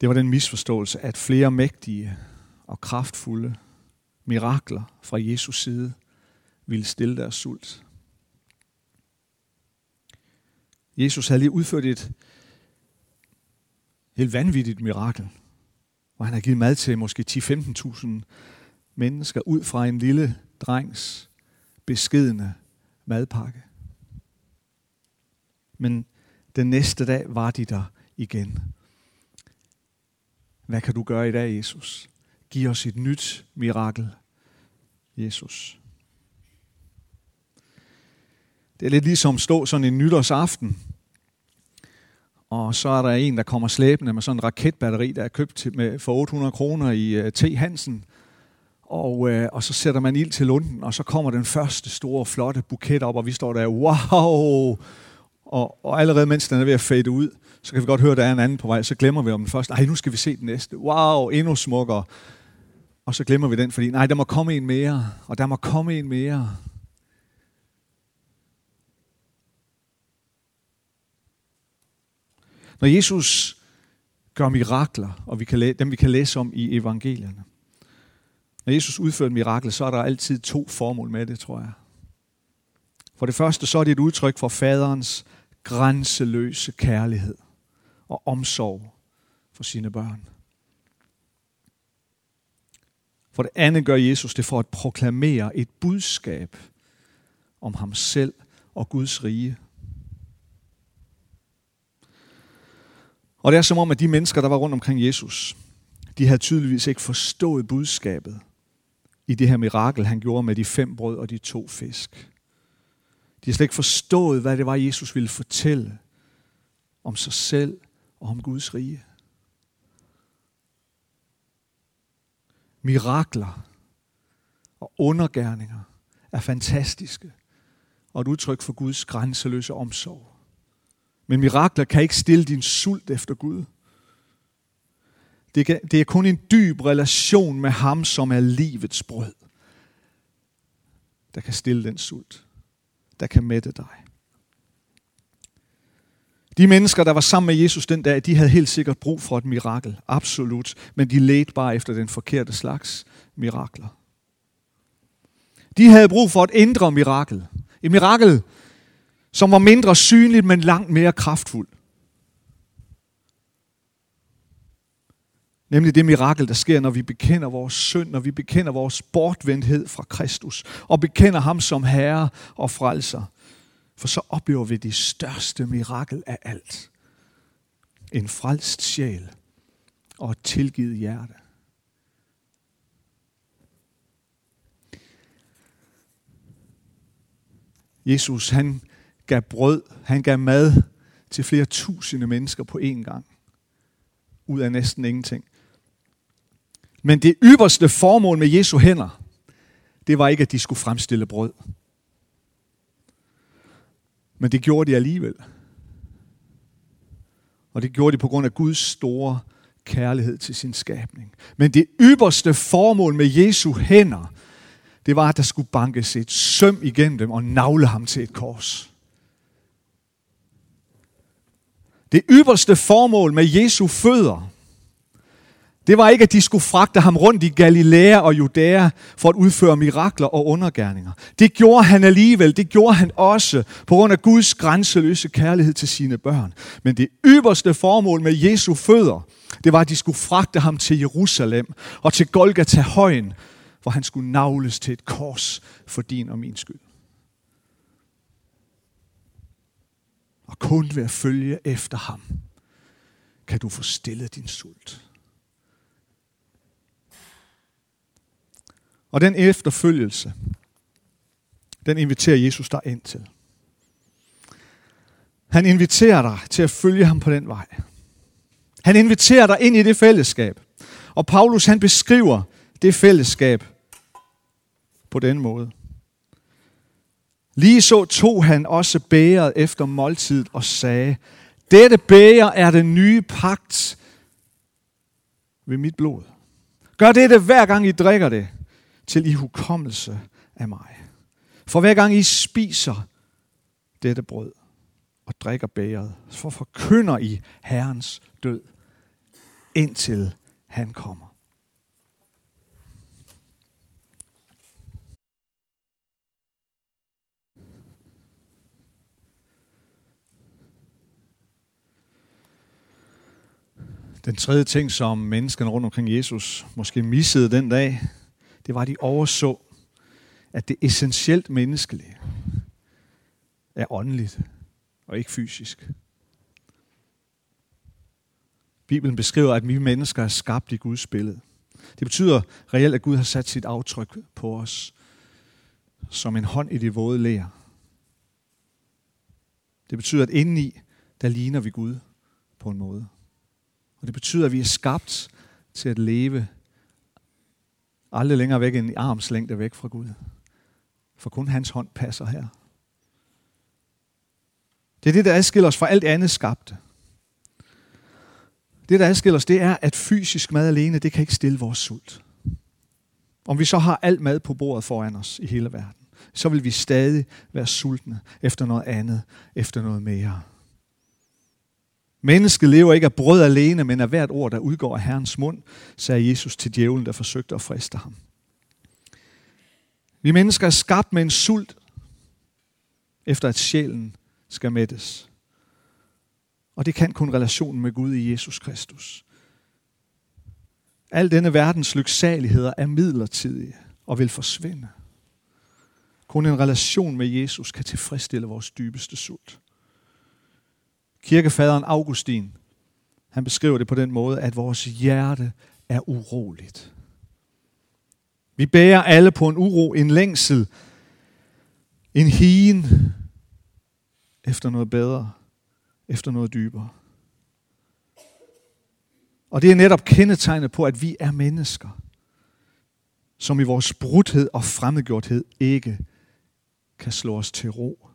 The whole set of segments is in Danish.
Det var den misforståelse, at flere mægtige og kraftfulde mirakler fra Jesus side ville stille deres sult. Jesus havde lige udført et helt vanvittigt mirakel, hvor han har givet mad til måske 10-15.000 mennesker ud fra en lille drengs beskedende madpakke. Men den næste dag var de der igen. Hvad kan du gøre i dag, Jesus? Giv os et nyt mirakel, Jesus. Det er lidt ligesom stå sådan en nytårsaften, og så er der en, der kommer slæbende med sådan en raketbatteri, der er købt til, med, for 800 kroner i uh, T. Hansen. Og, uh, og så sætter man ild til lunden, og så kommer den første store, flotte buket op, og vi står der, wow! Og, og allerede mens den er ved at fade ud, så kan vi godt høre, at der er en anden på vej, så glemmer vi om den første. Ej, nu skal vi se den næste. Wow, endnu smukkere. Og så glemmer vi den, fordi nej, der må komme en mere, og der må komme en mere. Når Jesus gør mirakler, og vi kan læ- dem vi kan læse om i evangelierne. Når Jesus udfører et mirakel, så er der altid to formål med det, tror jeg. For det første, så er det et udtryk for faderens grænseløse kærlighed og omsorg for sine børn. For det andet gør Jesus det for at proklamere et budskab om ham selv og Guds rige. Og det er som om, at de mennesker, der var rundt omkring Jesus, de havde tydeligvis ikke forstået budskabet i det her mirakel, han gjorde med de fem brød og de to fisk. De har slet ikke forstået, hvad det var, Jesus ville fortælle om sig selv og om Guds rige. Mirakler og undergærninger er fantastiske og et udtryk for Guds grænseløse omsorg. Men mirakler kan ikke stille din sult efter Gud. Det, kan, det er kun en dyb relation med ham, som er livets brød, der kan stille den sult, der kan mætte dig. De mennesker, der var sammen med Jesus den dag, de havde helt sikkert brug for et mirakel. Absolut. Men de ledte bare efter den forkerte slags mirakler. De havde brug for et indre mirakel. Et mirakel, som var mindre synligt, men langt mere kraftfuldt. Nemlig det mirakel, der sker, når vi bekender vores synd, når vi bekender vores bortvendthed fra Kristus, og bekender ham som Herre og Frelser. For så oplever vi det største mirakel af alt. En frelst sjæl og et tilgivet hjerte. Jesus, han gav brød, han gav mad til flere tusinde mennesker på én gang. Ud af næsten ingenting. Men det ypperste formål med Jesu hænder, det var ikke, at de skulle fremstille brød. Men det gjorde de alligevel. Og det gjorde de på grund af Guds store kærlighed til sin skabning. Men det ypperste formål med Jesu hænder, det var, at der skulle bankes et søm igennem dem og navle ham til et kors. Det ypperste formål med Jesu fødder, det var ikke, at de skulle fragte ham rundt i Galilea og Judæa for at udføre mirakler og undergærninger. Det gjorde han alligevel. Det gjorde han også på grund af Guds grænseløse kærlighed til sine børn. Men det ypperste formål med Jesu fødder, det var, at de skulle fragte ham til Jerusalem og til Golgata højen, hvor han skulle navles til et kors for din og min skyld. Og kun ved at følge efter ham, kan du få stillet din sult. Og den efterfølgelse, den inviterer Jesus dig ind til. Han inviterer dig til at følge ham på den vej. Han inviterer dig ind i det fællesskab. Og Paulus han beskriver det fællesskab på den måde. Lige så tog han også bæret efter måltidet og sagde, dette bæger er den nye pagt ved mit blod. Gør dette hver gang I drikker det, til i hukommelse af mig. For hver gang I spiser dette brød og drikker bæret, så forkynder I Herrens død, indtil han kommer. Den tredje ting, som menneskene rundt omkring Jesus måske missede den dag, det var, at de overså, at det essentielt menneskelige er åndeligt og ikke fysisk. Bibelen beskriver, at vi mennesker er skabt i Guds billede. Det betyder reelt, at Gud har sat sit aftryk på os som en hånd i det våde lær. Det betyder, at indeni, der ligner vi Gud på en måde. Og det betyder, at vi er skabt til at leve aldrig længere væk end i armslængde væk fra Gud. For kun hans hånd passer her. Det er det, der adskiller os fra alt andet skabte. Det, der adskiller os, det er, at fysisk mad alene, det kan ikke stille vores sult. Om vi så har alt mad på bordet foran os i hele verden, så vil vi stadig være sultne efter noget andet, efter noget mere. Mennesket lever ikke af brød alene, men af hvert ord, der udgår af Herrens mund, sagde Jesus til djævlen, der forsøgte at friste ham. Vi mennesker er skabt med en sult, efter at sjælen skal mættes. Og det kan kun relationen med Gud i Jesus Kristus. Al denne verdens lyksaligheder er midlertidige og vil forsvinde. Kun en relation med Jesus kan tilfredsstille vores dybeste sult. Kirkefaderen Augustin, han beskriver det på den måde, at vores hjerte er uroligt. Vi bærer alle på en uro, en længsel, en hien efter noget bedre, efter noget dybere. Og det er netop kendetegnet på, at vi er mennesker, som i vores brudhed og fremmedgjorthed ikke kan slå os til ro.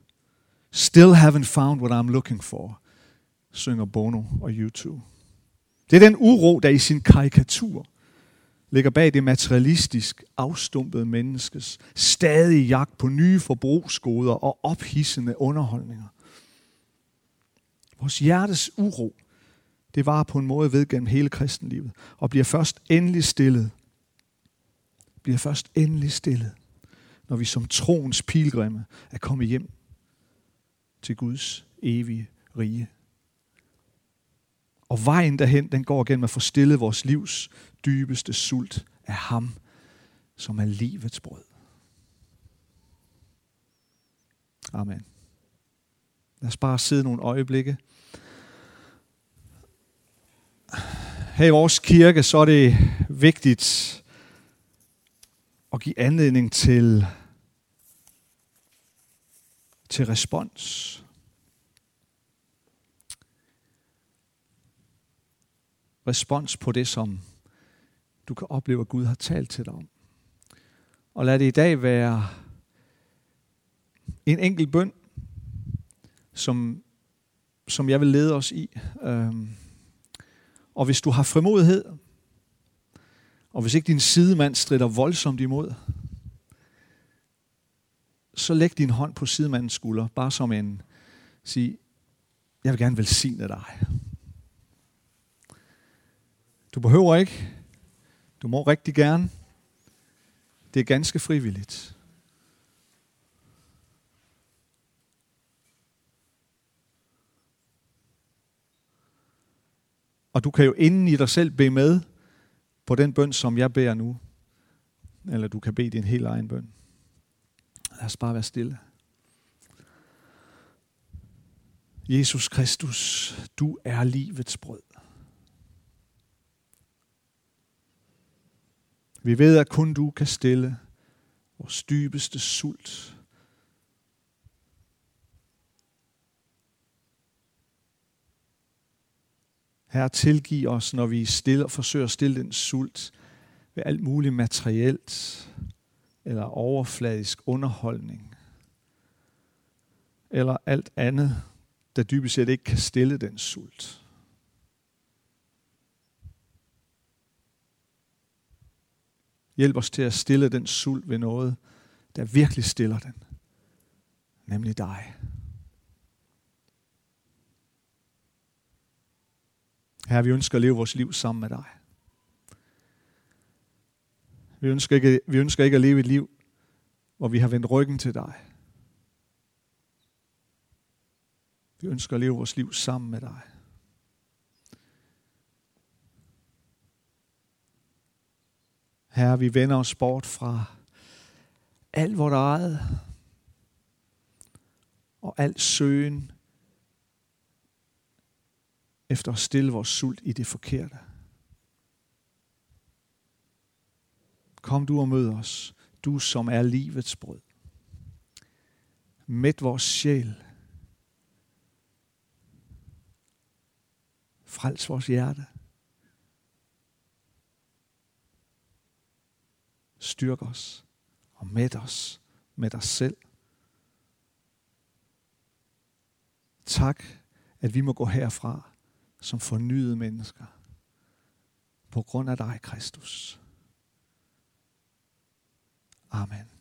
Still haven't found what I'm looking for synger Bono og YouTube. Det er den uro, der i sin karikatur ligger bag det materialistisk afstumpede menneskes stadige jagt på nye forbrugsgoder og ophissende underholdninger. Vores hjertes uro, det var på en måde ved gennem hele kristenlivet, og bliver først endelig stillet. Bliver først endelig stillet, når vi som troens pilgrimme er kommet hjem til Guds evige rige. Og vejen derhen, den går gennem at få stillet vores livs dybeste sult af ham, som er livets brød. Amen. Lad os bare sidde nogle øjeblikke. Her i vores kirke, så er det vigtigt at give anledning til, til respons. Respons på det, som du kan opleve, at Gud har talt til dig om. Og lad det i dag være en enkelt bøn, som, som jeg vil lede os i. Øhm, og hvis du har frimodighed, og hvis ikke din sidemand strider voldsomt imod, så læg din hånd på sidemandens skulder, bare som en, sig, jeg vil gerne velsigne dig. Du behøver ikke. Du må rigtig gerne. Det er ganske frivilligt. Og du kan jo inden i dig selv bede med på den bøn, som jeg beder nu. Eller du kan bede din helt egen bøn. Lad os bare være stille. Jesus Kristus, du er livets brød. Vi ved, at kun du kan stille vores dybeste sult. Her tilgiv os, når vi stiller, forsøger at stille den sult ved alt muligt materielt eller overfladisk underholdning eller alt andet, der dybest set ikke kan stille den sult. Hjælp os til at stille den sult ved noget, der virkelig stiller den. Nemlig dig. Herre, vi ønsker at leve vores liv sammen med dig. Vi ønsker ikke, vi ønsker ikke at leve et liv, hvor vi har vendt ryggen til dig. Vi ønsker at leve vores liv sammen med dig. Herre, vi vender os bort fra alt vores eget og alt søgen efter at stille vores sult i det forkerte. Kom du og mød os, du som er livets brød. Mæt vores sjæl. Frels vores hjerte. Styrk os og mæt os med dig selv. Tak, at vi må gå herfra som fornyede mennesker på grund af dig, Kristus. Amen.